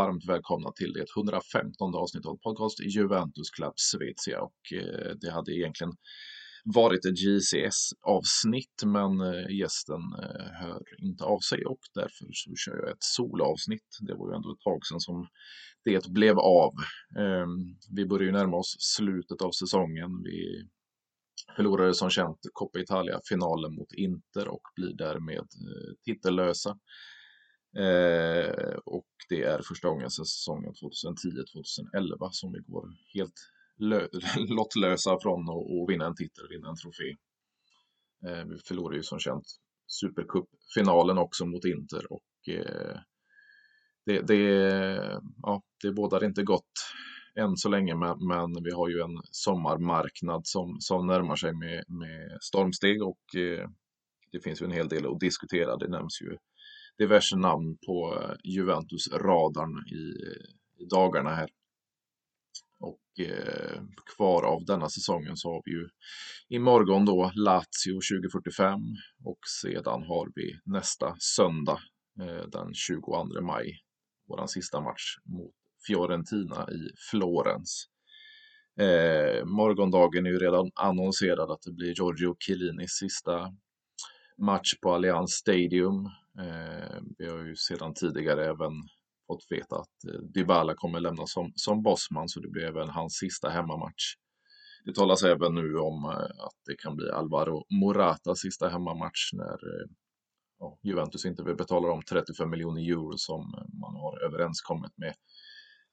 varmt välkomna till det 115 avsnitt av podcast Juventus Club Svezia och eh, det hade egentligen varit ett JCS-avsnitt men eh, gästen eh, hör inte av sig och därför så kör jag ett solavsnitt. Det var ju ändå ett tag sedan som det blev av. Ehm, vi börjar ju närma oss slutet av säsongen. Vi förlorade som känt Coppa Italia-finalen mot Inter och blir därmed eh, titellösa. Eh, och det är första gången säsongen 2010-2011 som vi går helt lottlösa från att vinna en titel, vinna en trofé. Eh, vi förlorade ju som känt Supercup-finalen också mot Inter och eh, det, det, ja, det bådar inte gott än så länge, men, men, vi har ju en sommarmarknad som, som närmar sig med, med stormsteg och eh, det finns ju en hel del att diskutera. Det nämns ju diverse namn på eh, Juventus-radarn i, i dagarna här. Och eh, kvar av denna säsongen så har vi ju imorgon då Lazio 2045 och sedan har vi nästa söndag eh, den 22 maj vår sista match mot Fiorentina i Florens. Eh, morgondagen är ju redan annonserad att det blir Giorgio Chiellinis sista match på Allianz Stadium. Eh, vi har ju sedan tidigare även fått veta att eh, Dybala kommer lämna som, som bossman så det blir även hans sista hemmamatch. Det talas även nu om eh, att det kan bli Alvaro Moratas sista hemmamatch när eh, ja, Juventus inte vill betala de 35 miljoner euro som eh, man har överenskommit med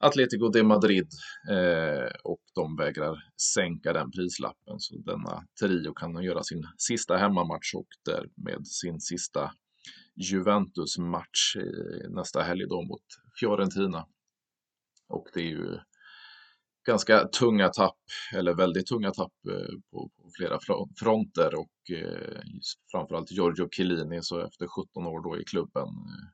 Atletico de Madrid eh, och de vägrar sänka den prislappen. Så denna trio kan göra sin sista hemmamatch och därmed sin sista Juventus-match eh, nästa helg då mot Fiorentina. Och det är ju ganska tunga tapp, eller väldigt tunga tapp eh, på, på flera fronter och eh, framförallt Giorgio Chiellini så efter 17 år då i klubben eh,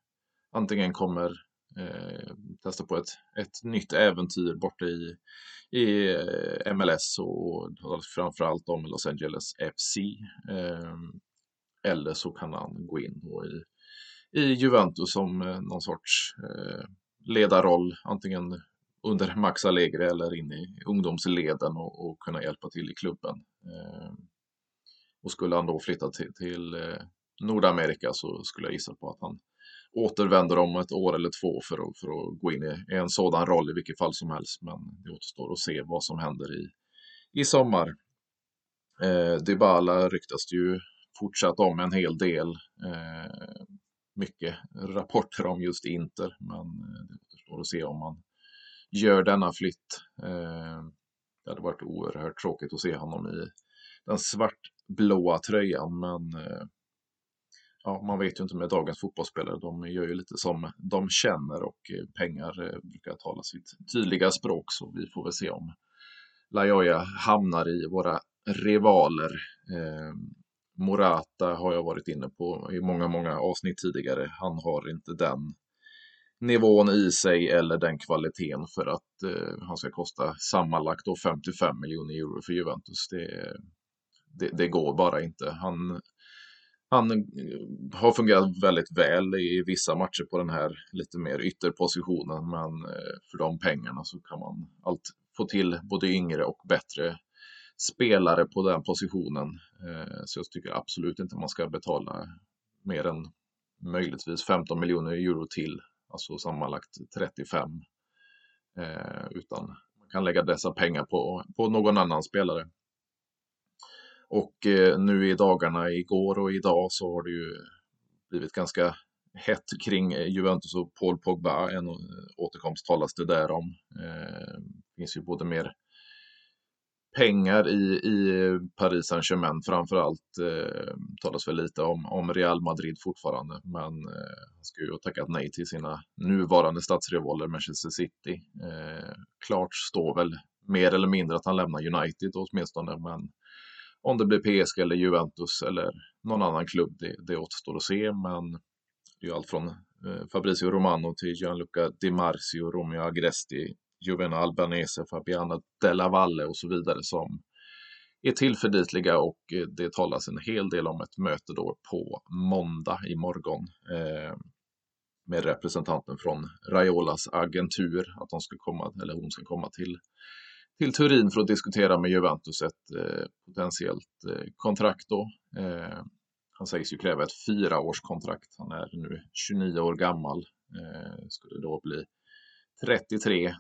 antingen kommer eh, testa på ett, ett nytt äventyr borta i, i eh, MLS och framförallt om Los Angeles FC. Eh, eller så kan han gå in i, i Juventus som eh, någon sorts eh, ledarroll, antingen under Max Allegri eller in i ungdomsleden och, och kunna hjälpa till i klubben. Eh, och skulle han då flytta till, till Nordamerika så skulle jag gissa på att han återvänder om ett år eller två för att, för att gå in i en sådan roll i vilket fall som helst. Men det återstår att se vad som händer i, i sommar. Eh, Dybala ryktas det ju fortsatt om en hel del. Eh, mycket rapporter om just Inter, men eh, det återstår att se om man gör denna flytt. Eh, det hade varit oerhört tråkigt att se honom i den svartblåa tröjan, men eh, ja, man vet ju inte med dagens fotbollsspelare. De gör ju lite som de känner och pengar brukar tala sitt tydliga språk. Så vi får väl se om Lajoya hamnar i våra rivaler. Morata har jag varit inne på i många, många avsnitt tidigare. Han har inte den nivån i sig eller den kvaliteten för att eh, han ska kosta sammanlagt 55 miljoner euro för Juventus. Det, det, det, går bara inte. Han han eh, har fungerat väldigt väl i vissa matcher på den här lite mer ytterpositionen, men eh, för de pengarna så kan man allt få till både yngre och bättre spelare på den positionen. Eh, så jag tycker absolut inte man ska betala mer än möjligtvis 15 miljoner euro till, alltså sammanlagt 35. Eh, utan man kan lägga dessa pengar på, på någon annan spelare. Och eh, nu i dagarna, igår och idag, så har det ju blivit ganska hett kring Juventus och Paul Pogba. En återkomst talas det där om. Det finns ju både mer pengar i, i Paris Saint-Germain framför allt. Eh, talas väl lite om, om Real Madrid fortfarande, men eh, han ska ju ha tackat nej till sina nuvarande stadsrivaler Manchester City. Eh, klart står väl mer eller mindre att han lämnar United åtminstone, men om det blir PSG eller Juventus eller någon annan klubb, det, det återstår att se. Men det är allt från eh, Fabrizio Romano till Gianluca Di Marzio, Romeo Agresti, Giovanna Albanese, Fabiana Della Valle och så vidare som är tillförlitliga och eh, det talas en hel del om ett möte då på måndag imorgon. Eh, med representanten från Raiolas agentur att de ska komma, eller hon ska komma till, till Turin för att diskutera med Juventus ett eh, potentiellt eh, kontrakt då. Eh, han sägs ju kräva ett fyraårskontrakt. Han är nu 29 år gammal. Eh, skulle då bli 33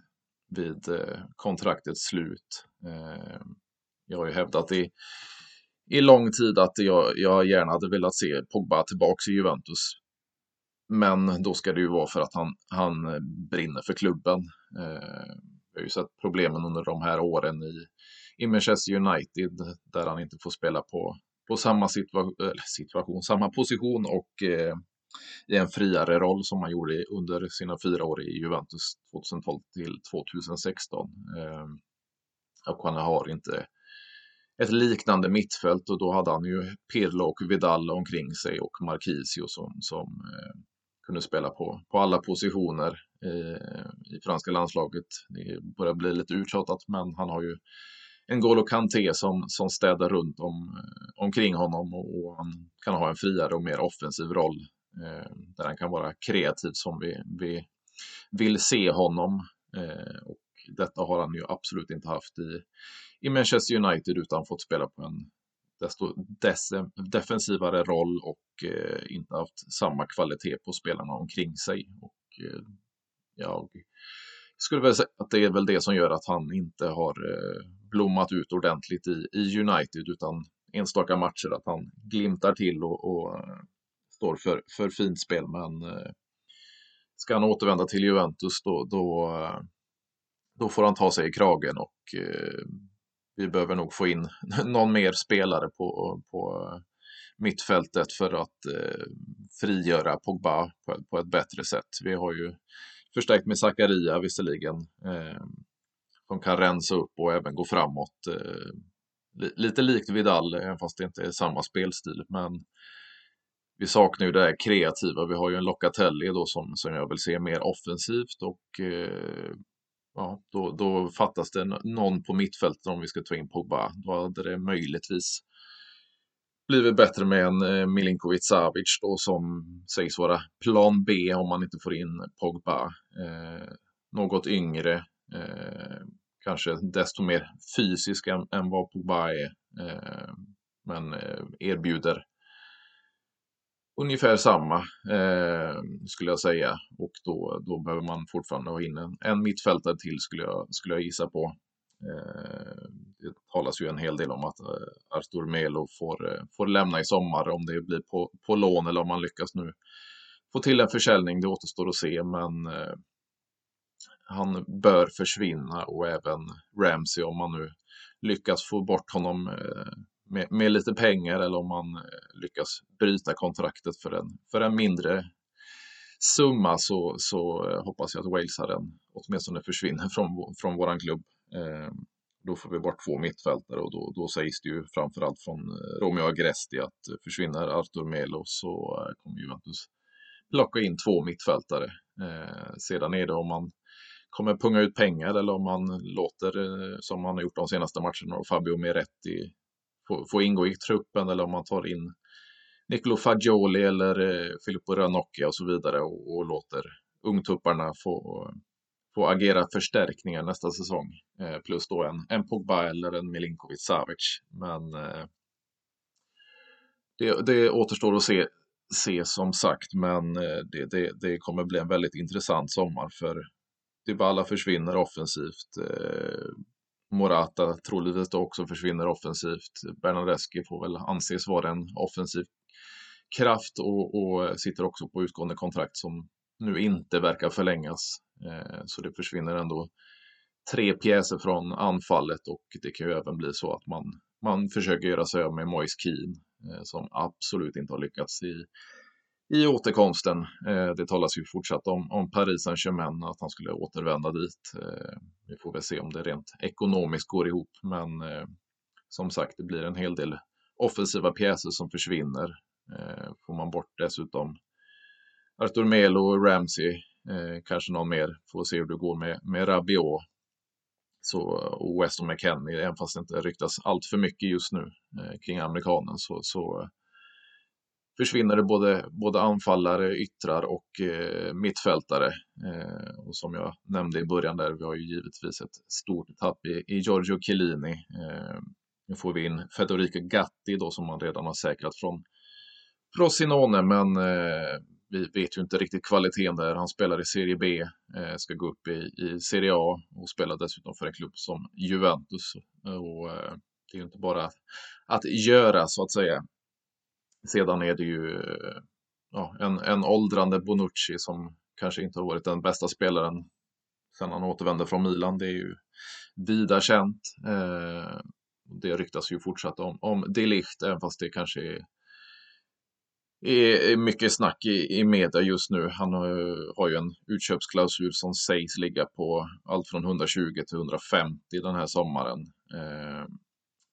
vid eh, kontraktets slut. Eh, jag har ju hävdat i, i lång tid att jag, jag gärna hade velat se Pogba tillbaka i Juventus. Men då ska det ju vara för att han, han brinner för klubben. Eh, jag har ju sett problemen under de här åren i, i Manchester United där han inte får spela på, på samma situa situation, samma position och eh, i en friare roll som han gjorde under sina fyra år i Juventus 2012 till 2016. Eh, och han har inte ett liknande mittfält och då hade han ju Pirlo och Vidal omkring sig och Marquisio som, som eh, kunde spela på, på alla positioner eh, i franska landslaget. Det börjar bli lite uttjatat men han har ju en Golo Kanté som, som städar runt om, eh, omkring honom och, och, han kan ha en friare och mer offensiv roll Eh, där han kan vara kreativ som vi, vi vill se honom. Eh, och detta har han ju absolut inte haft i, i Manchester United utan fått spela på en desto defensivare roll och eh, inte haft samma kvalitet på spelarna omkring sig. Och, eh, jag skulle väl säga att det är väl det som gör att han inte har eh, blommat ut ordentligt i, i United utan enstaka matcher att han glimtar till och, och eh, står för, för fint spel. Men eh, ska han återvända till Juventus då, då, eh, då får han ta sig i kragen och eh, vi behöver nog få in någon mer spelare på, på eh, mittfältet för att frigöra Pogba på, på ett bättre sätt. Vi har ju förstärkt med Zakaria visserligen som kan rensa upp och även gå framåt. Eh, lite likt Vidal, även fast det inte är samma spelstil. Men vi saknar ju det här kreativa. Vi har ju en Locatelli då som, som jag vill se mer offensivt och eh, ja, då, då fattas det någon på mittfältet om vi ska ta in Pogba. Då hade det möjligtvis blivit bättre med en eh, Milinkovic Savic då som sägs vara plan B om man inte får in Pogba. Eh, något yngre, Eh, kanske desto mer fysisk än, än vad Pogba är. Eh, men eh, erbjuder ungefär samma eh, skulle jag säga. Och då, då behöver man fortfarande ha in en, en mittfältare till skulle jag, skulle jag gissa på. Eh, det talas ju en hel del om att eh, Artur Melo får, eh, får lämna i sommar om det blir på, på lån eller om man lyckas nu få till en försäljning. Det återstår att se men eh, han bör försvinna och även Ramsey om man nu lyckas få bort honom eh, med, med lite pengar eller om man eh, lyckas bryta kontraktet för en, för en mindre summa så, så eh, hoppas jag att Walesaren åtminstone försvinner från, från våran klubb. Eh, då får vi bort två mittfältare och då, då sägs det ju framförallt från eh, Romeo Agresti att försvinner Artur Melo så kommer Juventus plocka in två mittfältare. Eh, sedan är det om man kommer punga ut pengar eller om man låter, som man har gjort de senaste matcherna, och Fabio Meretti få, få ingå i truppen eller om man tar in Nicolo Fagioli eller eh, Filippo Ranocchia och så vidare och, och låter ungtupparna få, få agera förstärkningar nästa säsong. Eh, plus då en, en Pogba eller en Milinkovic Savic. Men eh, det, det återstår att se, se som sagt, men eh, det, det, det kommer bli en väldigt intressant sommar för Dybala försvinner offensivt. Eh, Morata troligtvis då också försvinner offensivt. Bernadeschi får väl anses vara en offensiv kraft och, och, sitter också på utgående kontrakt som nu inte verkar förlängas. Eh, så det försvinner ändå tre pjäser från anfallet och det kan ju även bli så att man, man försöker göra sig av med Moise Keane eh, som absolut inte har lyckats i i återkomsten. Eh, det talas ju fortsatt om, om Paris Saint-Germain, att han skulle återvända dit. Eh, vi får väl se om det rent ekonomiskt går ihop, men eh, som sagt, det blir en hel del offensiva pjäser som försvinner. Eh, får man bort dessutom Artur Melo och Ramsey, eh, kanske någon mer, får se hur det går med, med Rabiot. Så, och Weston McKennie, även fast det inte ryktas allt för mycket just nu eh, kring amerikanen, så, så försvinner det både, både anfallare, yttrar och eh, mittfältare. Eh, och som jag nämnde i början där, vi har ju givetvis ett stort tapp i, i Giorgio Chiellini. Eh, nu får vi in Federico Gatti då som man redan har säkrat från Frosinone, men eh, vi vet ju inte riktigt kvaliteten där. Han spelar i Serie B, eh, ska gå upp i, i Serie A och spelar dessutom för en klubb som Juventus. Och, eh, det är ju inte bara att göra så att säga. Sedan är det ju ja, en, en åldrande Bonucci som kanske inte har varit den bästa spelaren sen han återvände från Milan. Det är ju vida känt. Eh, det ryktas ju fortsatt om, om De Ligt, även fast det kanske är, är mycket snack i, i media just nu. Han har, har ju en utköpsklausul som sägs ligga på allt från 120 till 150 den här sommaren. Eh,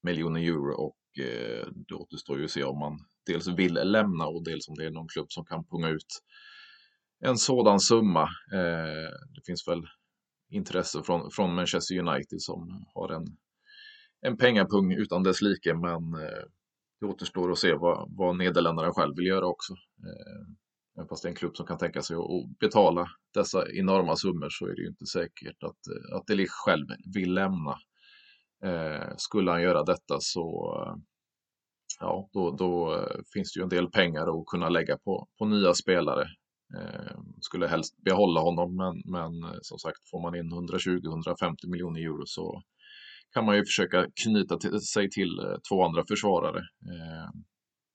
miljoner euro och eh, det återstår ju att se om man dels vill lämna och dels om det är någon klubb som kan punga ut en sådan summa. Eh, det finns väl intresse från, från Manchester United som har en, en pengapung utan dess like, men eh, det återstår att se vad, vad Nederländerna själv vill göra också. Eh, fast det är en klubb som kan tänka sig att betala dessa enorma summor så är det ju inte säkert att, att Delich själv vill lämna. Eh, skulle han göra detta så eh, ja, då, då eh, finns det ju en del pengar att kunna lägga på, på nya spelare. Eh, skulle helst behålla honom, men, men eh, som sagt, får man in 120-150 miljoner euro så kan man ju försöka knyta till, sig till eh, två andra försvarare. Eh,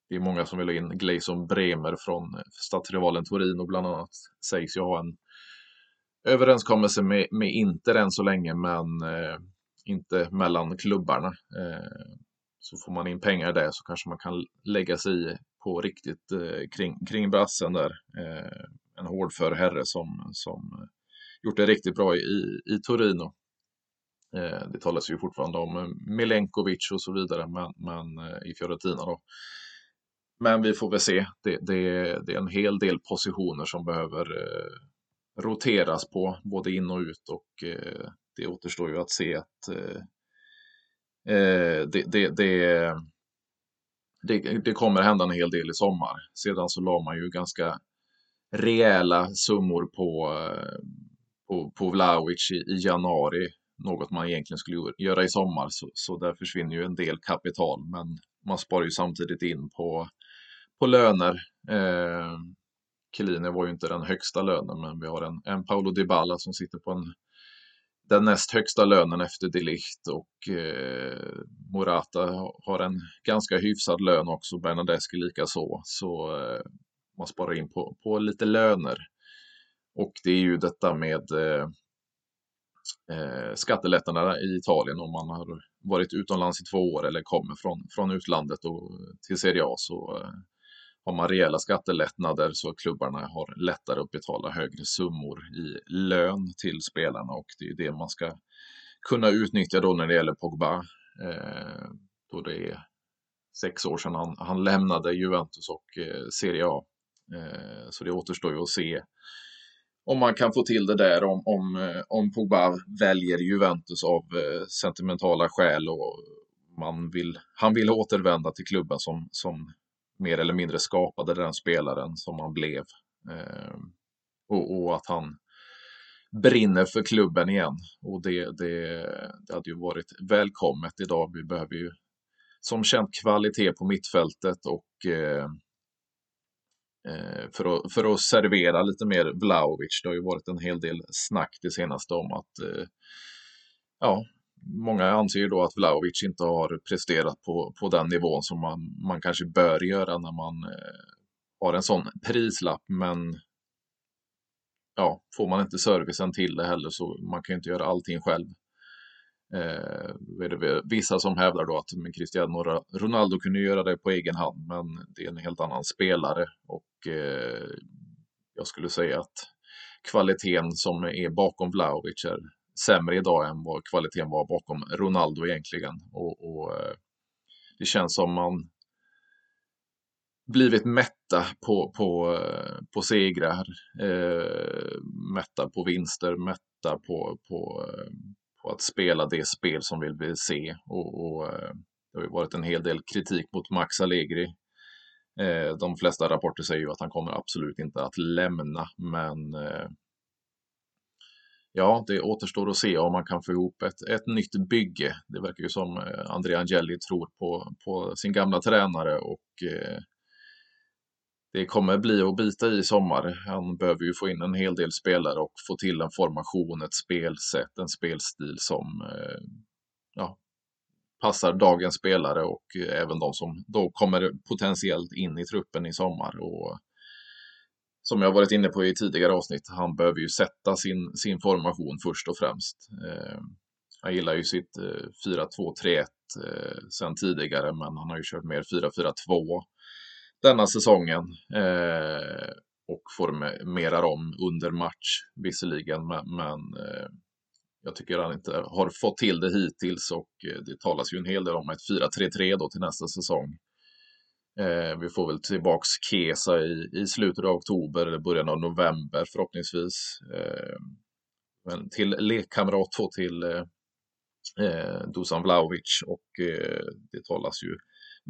det är många som vill ha in Gleison Bremer från stadsrivalen Torino bland annat. Sägs ju ha en överenskommelse med, med Inter än så länge, men eh, inte mellan klubbarna. Eh, så får man in pengar där så kanske man kan lägga sig i på riktigt eh, kring, kring brassen där. Eh, en hårdför herre som, som eh, gjort det riktigt bra i, i Torino. Eh, det talas ju fortfarande om eh, Milenkovic och så vidare men, men eh, i Fiorentina då. Men vi får väl se. Det, det, det är en hel del positioner som behöver eh, roteras på både in och ut och eh, det återstår ju att se att Eh, Eh, det, det, det, det, kommer hända en hel del i sommar. Sedan så la man ju ganska rejäla summor på, eh, på, på Vlahovic i, i januari. Något man egentligen skulle göra i sommar. Så, så där försvinner ju en del kapital. Men man sparar ju samtidigt in på, på löner. Eh, Chiellini var ju inte den högsta lönen, men vi har en, en Paolo Dybala som sitter på en den näst högsta lönen efter Delicht och eh, Morata har en ganska hyfsad lön också, Bernadeschi likaså. så. Eh, man sparar in på, på lite löner. Och det är ju detta med eh, eh, skattelättnaderna i Italien om man har varit utomlands i två år eller kommer från, från utlandet och till Serie A så eh, har man rejäla skattelättnader så klubbarna har lättare att betala högre summor i lön till spelarna och det är det man ska kunna utnyttja då när det gäller Pogba. Eh, då det är sex år sedan han, han lämnade Juventus och eh, Serie A. Eh, så det återstår ju att se om man kan få till det där om, om, eh, om Pogba väljer Juventus av eh, sentimentala skäl och man vill, han vill återvända till klubben som, som mer eller mindre skapade den spelaren som han blev. Eh, och, och, att han brinner för klubben igen. Och det, det, det hade ju varit välkommet idag. Vi behöver ju som känt kvalitet på mittfältet och eh, eh, för, att, för att servera lite mer Vlaovic. Det har ju varit en hel del snack det senaste om att eh, ja, många anser ju då att Vlahovic inte har presterat på, på den nivån som man, man kanske bör göra när man eh, har en sån prislapp. Men ja, får man inte servicen till det heller så man kan ju inte göra allting själv. Eh, är det vissa som hävdar då att Cristiano Ronaldo kunde göra det på egen hand, men det är en helt annan spelare och eh, jag skulle säga att kvaliteten som är bakom Vlahovic är sämre idag än vad kvaliteten var bakom Ronaldo egentligen. Och, och eh, det känns som man blivit mätta på, på, eh, på segrar, eh, mätta på vinster, mätta på, på, eh, på att spela det spel som vi vill se. Och, och det har ju varit en hel del kritik mot Max Allegri Eh, de flesta rapporter säger ju att han kommer absolut inte att lämna, men eh, ja, det återstår att se om man kan få ihop ett, ett nytt bygge. Det verkar ju som eh, Andrea Angeli tror på, på sin gamla tränare och eh, det kommer bli att bita i sommar. Han behöver ju få in en hel del spelare och få till en formation, ett spelsätt, en spelstil som eh, ja, passar dagens spelare och eh, även de som då kommer potentiellt in i truppen i sommar. Och som jag varit inne på i tidigare avsnitt, han behöver ju sätta sin, sin formation först och främst. Eh, han gillar ju sitt eh, 4-2-3-1 eh, sen tidigare, men han har ju kört mer 4-4-2 denna säsongen. Eh, och formerar om under match visserligen, men, men eh, jag tycker han inte har fått till det hittills och eh, det talas ju en hel del om ett 4-3-3 då till nästa säsong. Eh, vi får väl tillbaks Kesa i, i slutet av oktober eller början av november förhoppningsvis. Eh, men till lekkamrat då till eh, eh Dusan Vlahovic och eh, det talas ju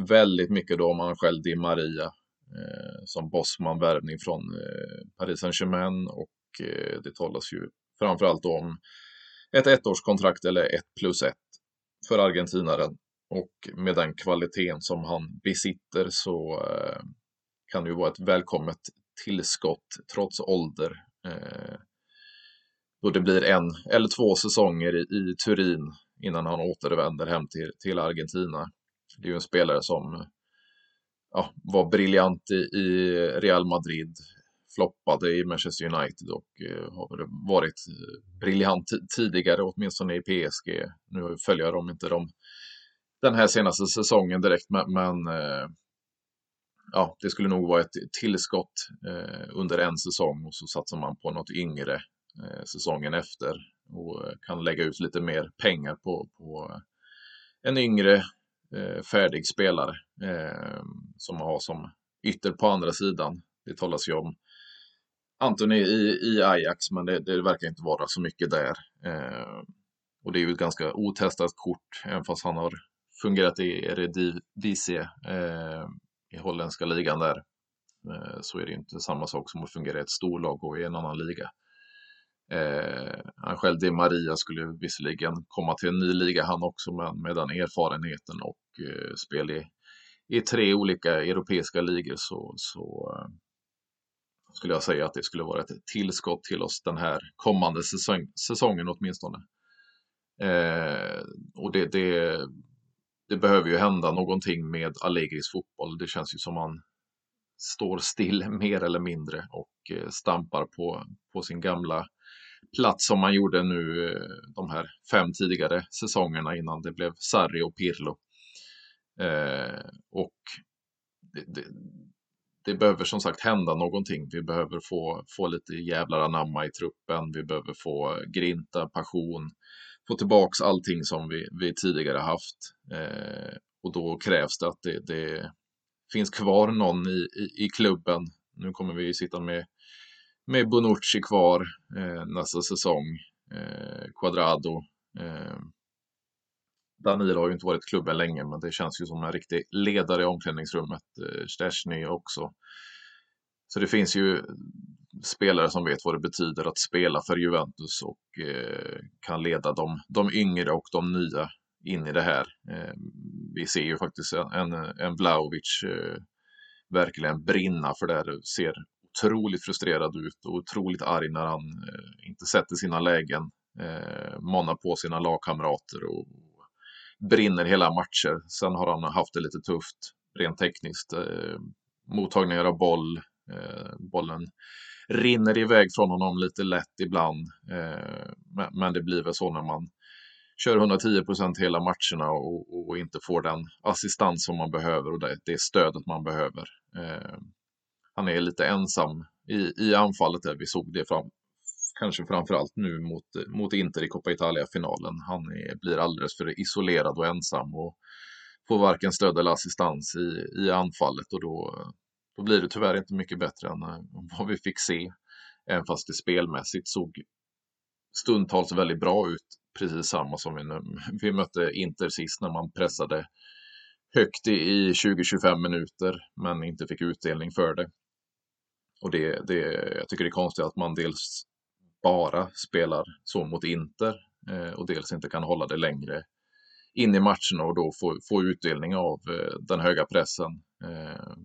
väldigt mycket då om han själv Di Maria eh, som Bosman-värvning från eh, Paris Saint-Germain och eh, det talas ju framförallt om ett ettårskontrakt eller ett plus ett för argentinaren. Och med den kvaliteten som han besitter så eh, kan det ju vara ett välkommet tillskott trots ålder. Eh, då det blir en eller två säsonger i, i Turin innan han återvänder hem till, till Argentina. Det är ju en spelare som ja, var briljant i, i Real Madrid, floppade i Manchester United och eh, har varit briljant tidigare, åtminstone i PSG. Nu följer de inte dem den här senaste säsongen direkt, men, men eh, ja, det skulle nog vara ett tillskott eh, under en säsong och så satsar man på något yngre eh, säsongen efter och kan lägga ut lite mer pengar på, på en yngre färdig spelare som man har som ytter på andra sidan. Det talas ju om Antoni i, i Ajax, men det, det verkar inte vara så mycket där. Eh, och det är ju ett ganska otestat kort, även fast han har fungerat i Eredivisie eh, i holländska ligan där. Eh, så är det inte samma sak som att fungera i ett storlag och i en annan liga. Eh, han själv, Di Maria, skulle visserligen komma till en ny liga han också, men med den erfarenheten och eh, spel i, i tre olika europeiska ligor så, så eh, skulle jag säga att det skulle vara ett tillskott till oss den här kommande säsong, säsongen åtminstone. Eh, och det, det, det behöver ju hända någonting med Allegris fotboll. Det känns ju som man står still mer eller mindre och eh, stampar på, på sin gamla plats som man gjorde nu eh, de här fem tidigare säsongerna innan det blev Sarri och Pirlo. Eh, och det, det, det, behöver som sagt hända någonting. Vi behöver få, få lite jävlar anamma i truppen. Vi behöver få grinta, passion, få tillbaks allting som vi, vi tidigare haft. Eh, och då krävs det att det, det finns kvar någon i, i, i, klubben. Nu kommer vi sitta med, med Bonucci kvar eh, nästa säsong. Eh, Quadrado. Eh, Danilo har ju inte varit i klubben länge, men det känns ju som en riktig ledare i omklädningsrummet. Eh, Stashny också. Så det finns ju spelare som vet vad det betyder att spela för Juventus och eh, kan leda de, de yngre och de nya in i det här. Eh, vi ser ju faktiskt en, en Vlaovic eh, verkligen brinna för det här. Ser otroligt frustrerad ut och otroligt arg när han eh, inte sätter sina lägen, eh, manar på sina lagkamrater och brinner hela matcher. Sen har han haft det lite tufft rent tekniskt. Eh, mottagningar av boll, Eh, bollen rinner iväg från honom lite lätt ibland. Eh, men det blir väl så när man kör 110 procent hela matcherna och, och, inte får den assistans som man behöver och det, det stödet man behöver. Eh, han är lite ensam i, i anfallet där. Vi såg det fram, kanske framförallt nu mot, mot Inter i Coppa Italia-finalen. Han är, blir alldeles för isolerad och ensam och får varken stöd eller assistans i, i anfallet och då, då blir det tyvärr inte mycket bättre än eh, vad vi fick se. Även fast det spelmässigt såg stundtals väldigt bra ut. Precis samma som vi, vi mötte Inter sist när man pressade högt i 20-25 minuter men inte fick utdelning för det. Och det, det, jag tycker det är konstigt att man dels bara spelar så mot Inter eh, och dels inte kan hålla det längre in i matcherna och då få, få utdelning av eh, den höga pressen. Eh,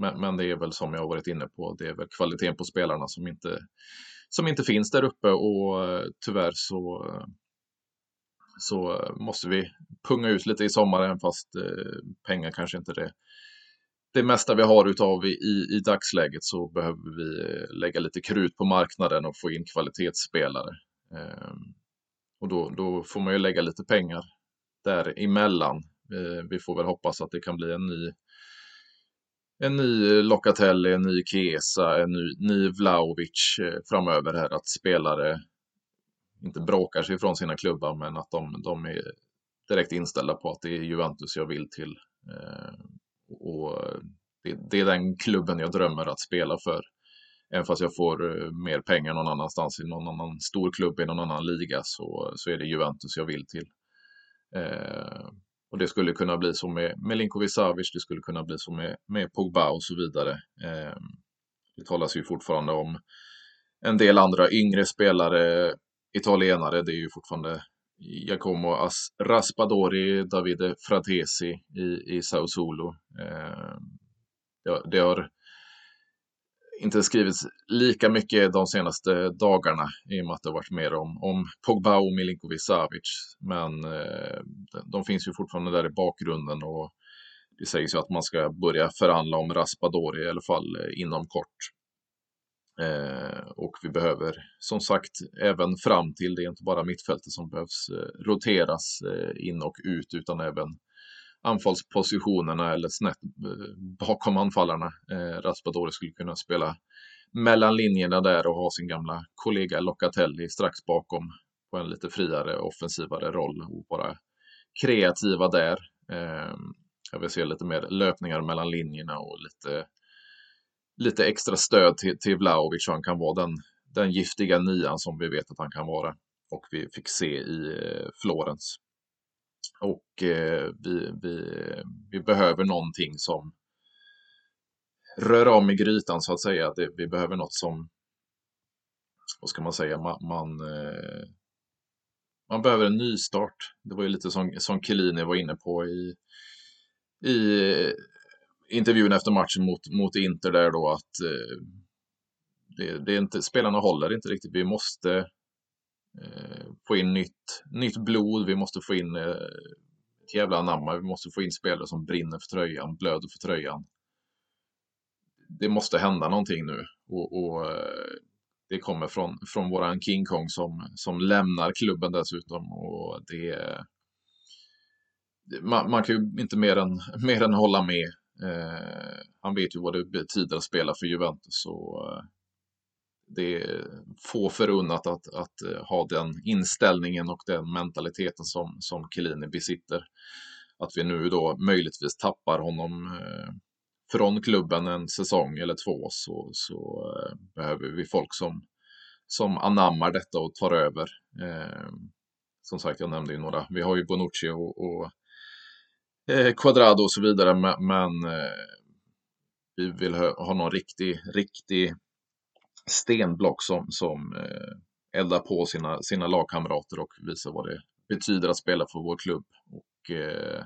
men, men, det är väl som jag har varit inne på, det är väl kvaliteten på spelarna som inte, som inte finns där uppe och eh, tyvärr så, eh, så eh, måste vi punga ut lite i sommaren fast pengar kanske inte det det mesta vi har utav i, i dagsläget så behöver vi lägga lite krut på marknaden och få in kvalitetsspelare. Ehm, och då, då får man ju lägga lite pengar däremellan. Eh, vi får väl hoppas att det kan bli en ny en ny eh, Locatelli, en ny Chiesa, en ny, ny Vlaovic eh, framöver här. Att spelare inte bråkar sig från sina klubbar men att de, de är direkt inställda på att det är Juventus jag vill till. Eh, och eh, det, det, är den klubben jag drömmer att spela för. Även fast jag får mer pengar någon annanstans i någon annan stor klubb i någon annan liga så, så är det Juventus jag vill till. Eh, och det skulle kunna bli så med Milinkovic Savic, det skulle kunna bli så med, med Pogba och så vidare. Eh, det talas ju fortfarande om en del andra yngre spelare, italienare, det är ju fortfarande Giacomo Raspadori, Davide Fratesi i, i Sao Solo. Eh, det, har inte skrivits lika mycket de senaste dagarna i och med att det har varit mer om, om Pogba och Milinkovic Savic. Men eh, de finns ju fortfarande där i bakgrunden och det sägs ju att man ska börja förhandla om Raspadori i alla fall eh, inom kort. Eh, och vi behöver som sagt även fram till, det är inte bara mittfältet som behövs eh, roteras eh, in och ut utan även anfallspositionerna eller snett eh, bakom anfallarna. Eh, Raspadori skulle kunna spela mellan linjerna där och ha sin gamla kollega Locatelli strax bakom på en lite friare offensivare roll och vara kreativa där. Ehm, jag vill se lite mer löpningar mellan linjerna och lite, lite extra stöd till, till Vlahovic så han kan vara den, den giftiga nian som vi vet att han kan vara och vi fick se i eh, Florens. Och eh, vi, vi, vi behöver någonting som rör om i grytan så att säga. Det, vi behöver något som, vad ska man säga, man, man, eh, man behöver en nystart. Det var ju lite som, som Chiellini var inne på i, i intervjun efter matchen mot, mot Inter där då att eh, det, det, är inte, spelarna håller inte riktigt. Vi måste Eh, få in nytt, nytt blod, vi måste få in eh, jävla anamma, vi måste få in spelare som brinner för tröjan, blöder för tröjan. Det måste hända någonting nu och, och eh, det kommer från, från våran King Kong som, som lämnar klubben dessutom och det man, man kan ju inte mer än, mer än hålla med. Eh, han vet ju vad det betyder att spela för Juventus och eh, det är få förunnat att, att eh, ha den inställningen och den mentaliteten som, som Chiellini besitter. Att vi nu då möjligtvis tappar honom eh, från klubben en säsong eller två så, så eh, behöver vi folk som, som anammar detta och tar över. Eh, som sagt, jag nämnde ju några. Vi har ju Bonucci och, och eh, Quadrado och så vidare, men, men eh, vi vill ha, ha någon riktig, riktig stenblock som, som eh, eldar på sina, sina lagkamrater och visar vad det betyder att spela för vår klubb. Och eh,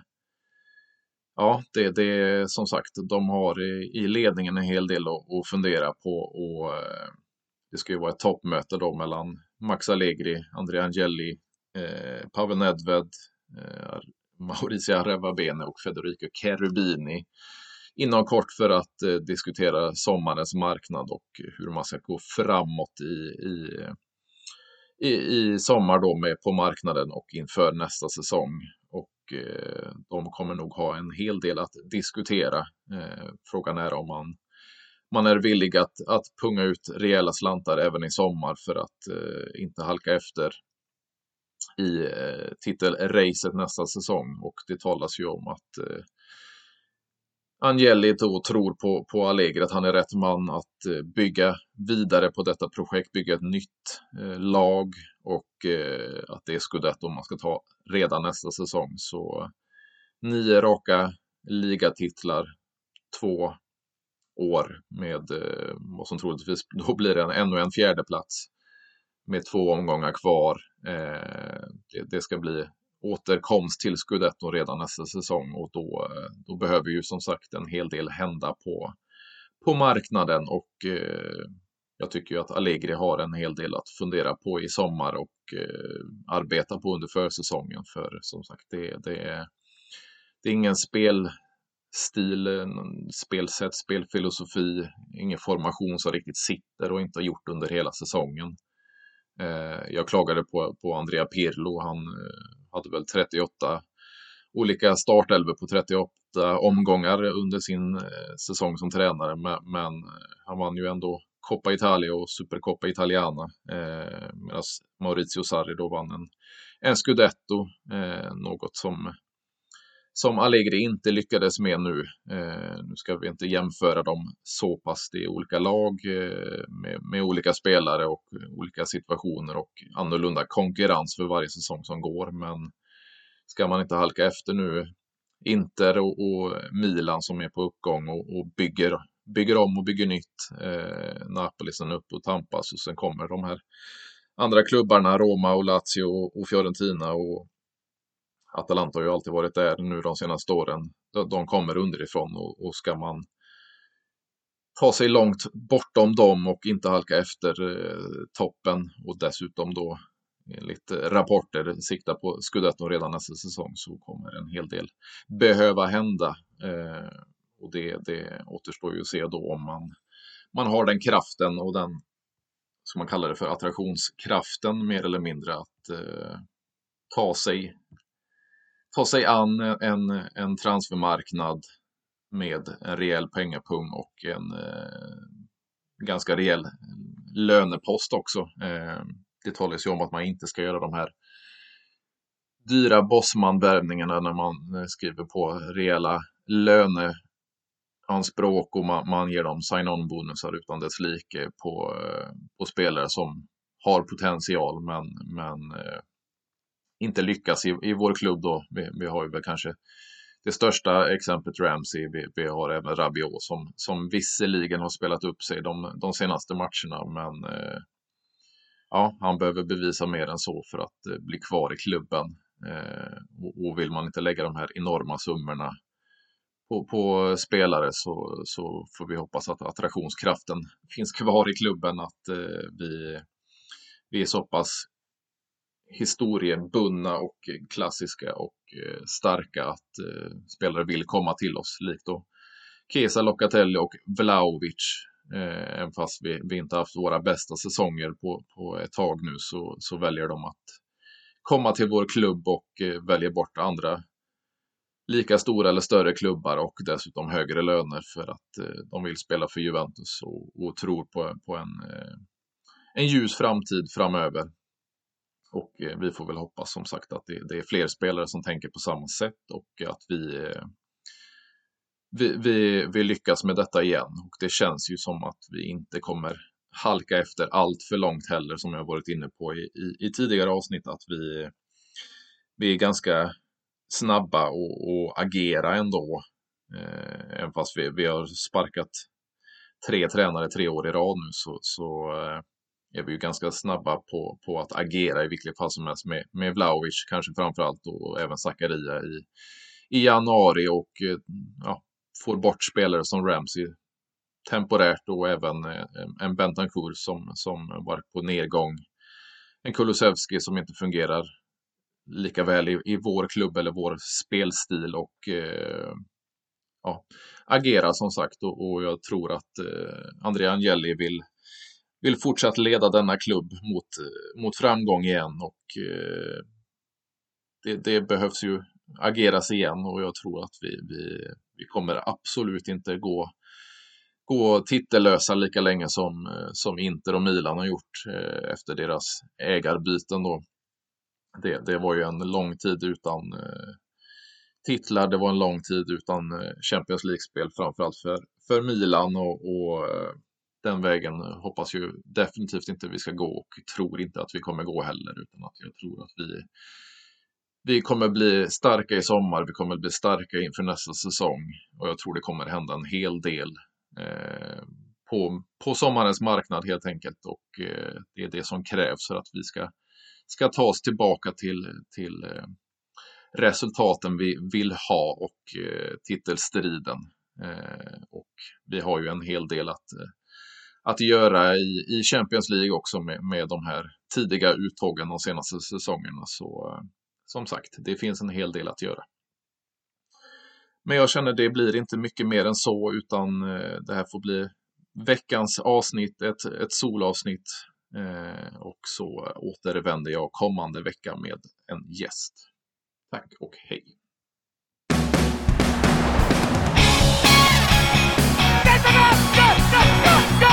Ja, det, det som sagt, de har i, i ledningen en hel del att, att fundera på och eh, det ska ju vara ett toppmöte då mellan Max Allegri, Andrea Angelli, eh, Pavel Nedved, eh, Mauricio Arevabene och Federico Cherubini inom kort för att eh, diskutera sommarens marknad och hur man ska gå framåt i, i, i, i sommar då med, på marknaden och inför nästa säsong. Och eh, de kommer nog ha en hel del att diskutera. Eh, frågan är om man man är villig att, att punga ut rejäla slantar även i sommar för att eh, inte halka efter i titelracet nästa säsong. Och det talas ju om att Angeli då tror på, på Allegri att han är rätt man att eh, bygga vidare på detta projekt, bygga ett nytt eh, lag och eh, att det är scudetto man ska ta redan nästa säsong. Så nio raka ligatitlar två år med eh, vad som troligtvis då blir en, ännu en fjärde plats med två omgångar kvar. Eh, det, det, ska bli återkomst till Scudetto redan nästa säsong. Och då, eh, då behöver ju som sagt en hel del hända på, på marknaden. Och eh, jag tycker ju att Allegri har en hel del att fundera på i sommar och eh, arbeta på under försäsongen. För som sagt det, det, är, det är ingen spelstil, eh, spelsätt, spelfilosofi, ingen formation som riktigt sitter och inte har gjort under hela säsongen. Eh, jag klagade på, på Andrea Pirlo, han hade väl 38 olika startelvor på 38 omgångar under sin eh, säsong som tränare. Men, eh, han vann ju ändå Coppa Italia och Supercoppa Italiana. Eh, Medan Maurizio Sarri då vann en, en Scudetto. Eh, något som, som Allegri inte lyckades med nu. Eh, nu ska vi inte jämföra dem så pass. Det är olika lag eh, med, med olika spelare och olika situationer och annorlunda konkurrens för varje säsong som går. Men ska man inte halka efter nu Inter och, och Milan som är på uppgång och, och, bygger, bygger om och bygger nytt. Eh, Napoli sen upp och tampas och sen kommer de här andra klubbarna, Roma och Lazio och, och Fiorentina och Atalanta har ju alltid varit där nu de senaste åren. De, kommer underifrån och, och ska man ta sig långt bortom dem och inte halka efter eh, toppen och dessutom då enligt rapporter sikta på Scudetto redan nästa säsong så kommer en hel del behöva hända. Eh, och det, det återstår ju att se då om man, man har den kraften och den, som man kallar det för, attraktionskraften mer eller mindre att eh, ta sig ta sig an en, en transfermarknad med en rejäl pengapung och en eh, ganska rejäl lönepost också. Eh, det talas ju om att man inte ska göra de här dyra Bosman-värvningarna när man eh, skriver på rejäla löneanspråk och man, man ger dem sign-on-bonusar utan dess like på, eh, på spelare som har potential men, men eh, inte lyckas i, i vår klubb då. Vi, vi har ju väl kanske det största exemplet Ramsey, vi, vi har även Rabiot som, som visserligen har spelat upp sig de, de senaste matcherna men eh, ja, han behöver bevisa mer än så för att eh, bli kvar i klubben. Eh, och, och, vill man inte lägga de här enorma summorna på, på, spelare så, så får vi hoppas att attraktionskraften finns kvar i klubben, att eh, vi, vi är så pass historiebundna och eh, klassiska och eh, starka att eh, spelare vill komma till oss, likt då Kesa, Locatelli och Vlaovic Eh, även fast vi, vi inte haft våra bästa säsonger på, på ett tag nu så, så väljer de att komma till vår klubb och eh, väljer bort andra lika stora eller större klubbar och dessutom högre löner för att eh, de vill spela för Juventus och, och tror på, på en, eh, en ljus framtid framöver. Och eh, vi får väl hoppas som sagt att det, det, är fler spelare som tänker på samma sätt och att vi eh, vi, vi, vi lyckas med detta igen och det känns ju som att vi inte kommer halka efter allt för långt heller som jag varit inne på i, i, i tidigare avsnitt att vi, vi är ganska snabba och, och agera ändå. Eh, även fast vi, vi har sparkat tre tränare tre år i rad nu så, så eh, är vi ju ganska snabba på, på att agera i vilket fall som helst med, med Vlaovic kanske framförallt och även Zakaria i, i januari och eh, ja, får bort spelare som Ramsey temporärt och även eh, en Bentancur som, som varit på nedgång. En Kulusevski som inte fungerar lika väl i, i vår klubb eller vår spelstil och eh, ja, agera som sagt och, och jag tror att eh, Andrea Agnelli vill, vill fortsatt leda denna klubb mot, eh, mot framgång igen och eh, det, det, behövs ju ageras igen och jag tror att vi, vi, vi kommer absolut inte gå, gå titellösa lika länge som, eh, som Inter och Milan har gjort eh, efter deras ägarbyten. Då. Det, det var ju en lång tid utan eh, titlar, det var en lång tid utan eh, Champions League-spel framförallt för, för Milan och, och eh, den vägen hoppas ju definitivt inte vi ska gå och tror inte att vi kommer gå heller utan att jag tror att vi vi kommer bli starka i sommar, vi kommer bli starka inför nästa säsong och jag tror det kommer hända en hel del eh, på, på sommarens marknad helt enkelt och eh, det är det som krävs för att vi ska, ska ta oss tillbaka till, till eh, resultaten vi vill ha och eh, titelstriden. Eh, och vi har ju en hel del att, eh, att göra i, i Champions League också med, med de här tidiga uttågen de senaste säsongerna. Så eh, som sagt, det finns en hel del att göra. Men jag känner det blir inte mycket mer än så utan eh, det här får bli veckans avsnitt, ett, ett solavsnitt. Eh, och så återvänder jag kommande vecka med en gäst. Tack och hej! Go,